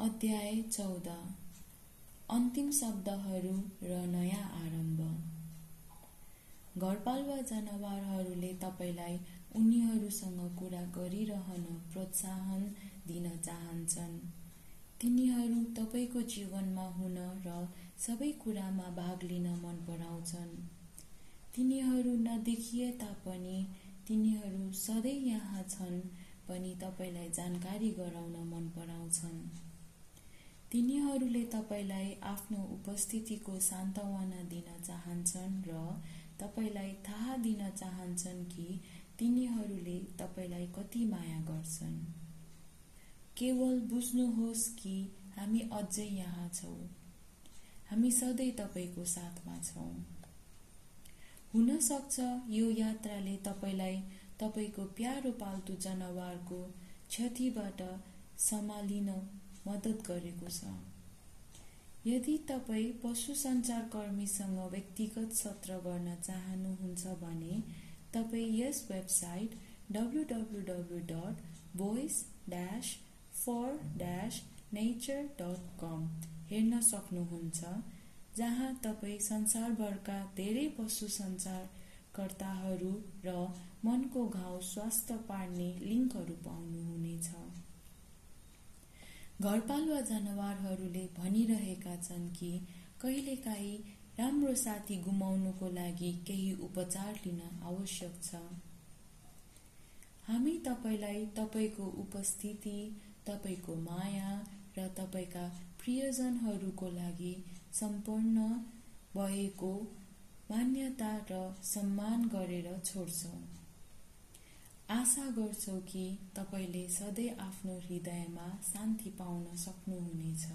अध्याय चौध। अन्तिम शब्दहरू र नयाँ आरम्भ। घरपालुवा जनावरहरूले तपाईँलाई उनीहरूसँग कुरा गरिरहन प्रोत्साहन दिन चाहन्छन्। तिनीहरू तपाईँको जीवनमा हुन र सबै कुरामा भाग लिन मन पराउँछन्। तिनीहरू नदेखिए तापनि तिनीहरू सधैँ यहाँ छन् पनि तपाईँलाई जानकारी गराउन मन पराउँछन्। तिनीहरूले तपाईँलाई आफ्नो उपस्थितिको सान्त्वना दिन चाहन्छन् र तपाईँलाई थाहा दिन चाहन्छन् कि तिनीहरूले तपाईँलाई कति माया गर्छन्। केवल बुझ्नुहोस् कि हामी अझै यहाँ छौँ। हामी सधैँ तपाईँको साथमा छौँ। हुन सक्छ यो यात्राले तपाईँलाई तपाईँको प्यारो पाल्तु जनावरको क्षतिबाट सम्हालिन मद्दत गरेको छ। यदि तपाईँ पशु सञ्चारकर्मीसँग व्यक्तिगत सत्र गर्न चाहनुहुन्छ भने तपाईँ यस website W W W dot voice dash for dash nature dot com हेर्न सक्नुहुन्छ जहाँ तपाईँ संसारभरका धेरै पशु सञ्चारकर्ताहरू र मनको घाउ स्वास्थ्य पार्ने लिङ्कहरू पाउनुहुनेछ घरपालुवा जनावरहरूले भनिरहेका छन् कि कहिलेकाहीँ राम्रो साथी गुमाउनुको लागि केही उपचार लिन आवश्यक छ। हामी तपाईँलाई तपाईँको उपस्थिति तपाईँको माया र तपाईँका प्रियजनहरूको लागि सम्पूर्ण भएको मान्यता र सम्मान गरेर छोड्छौँ। आशा गर्छौ कि तपाईँले सधैँ आफ्नो हृदयमा शान्ति पाउन सक्नुहुनेछ।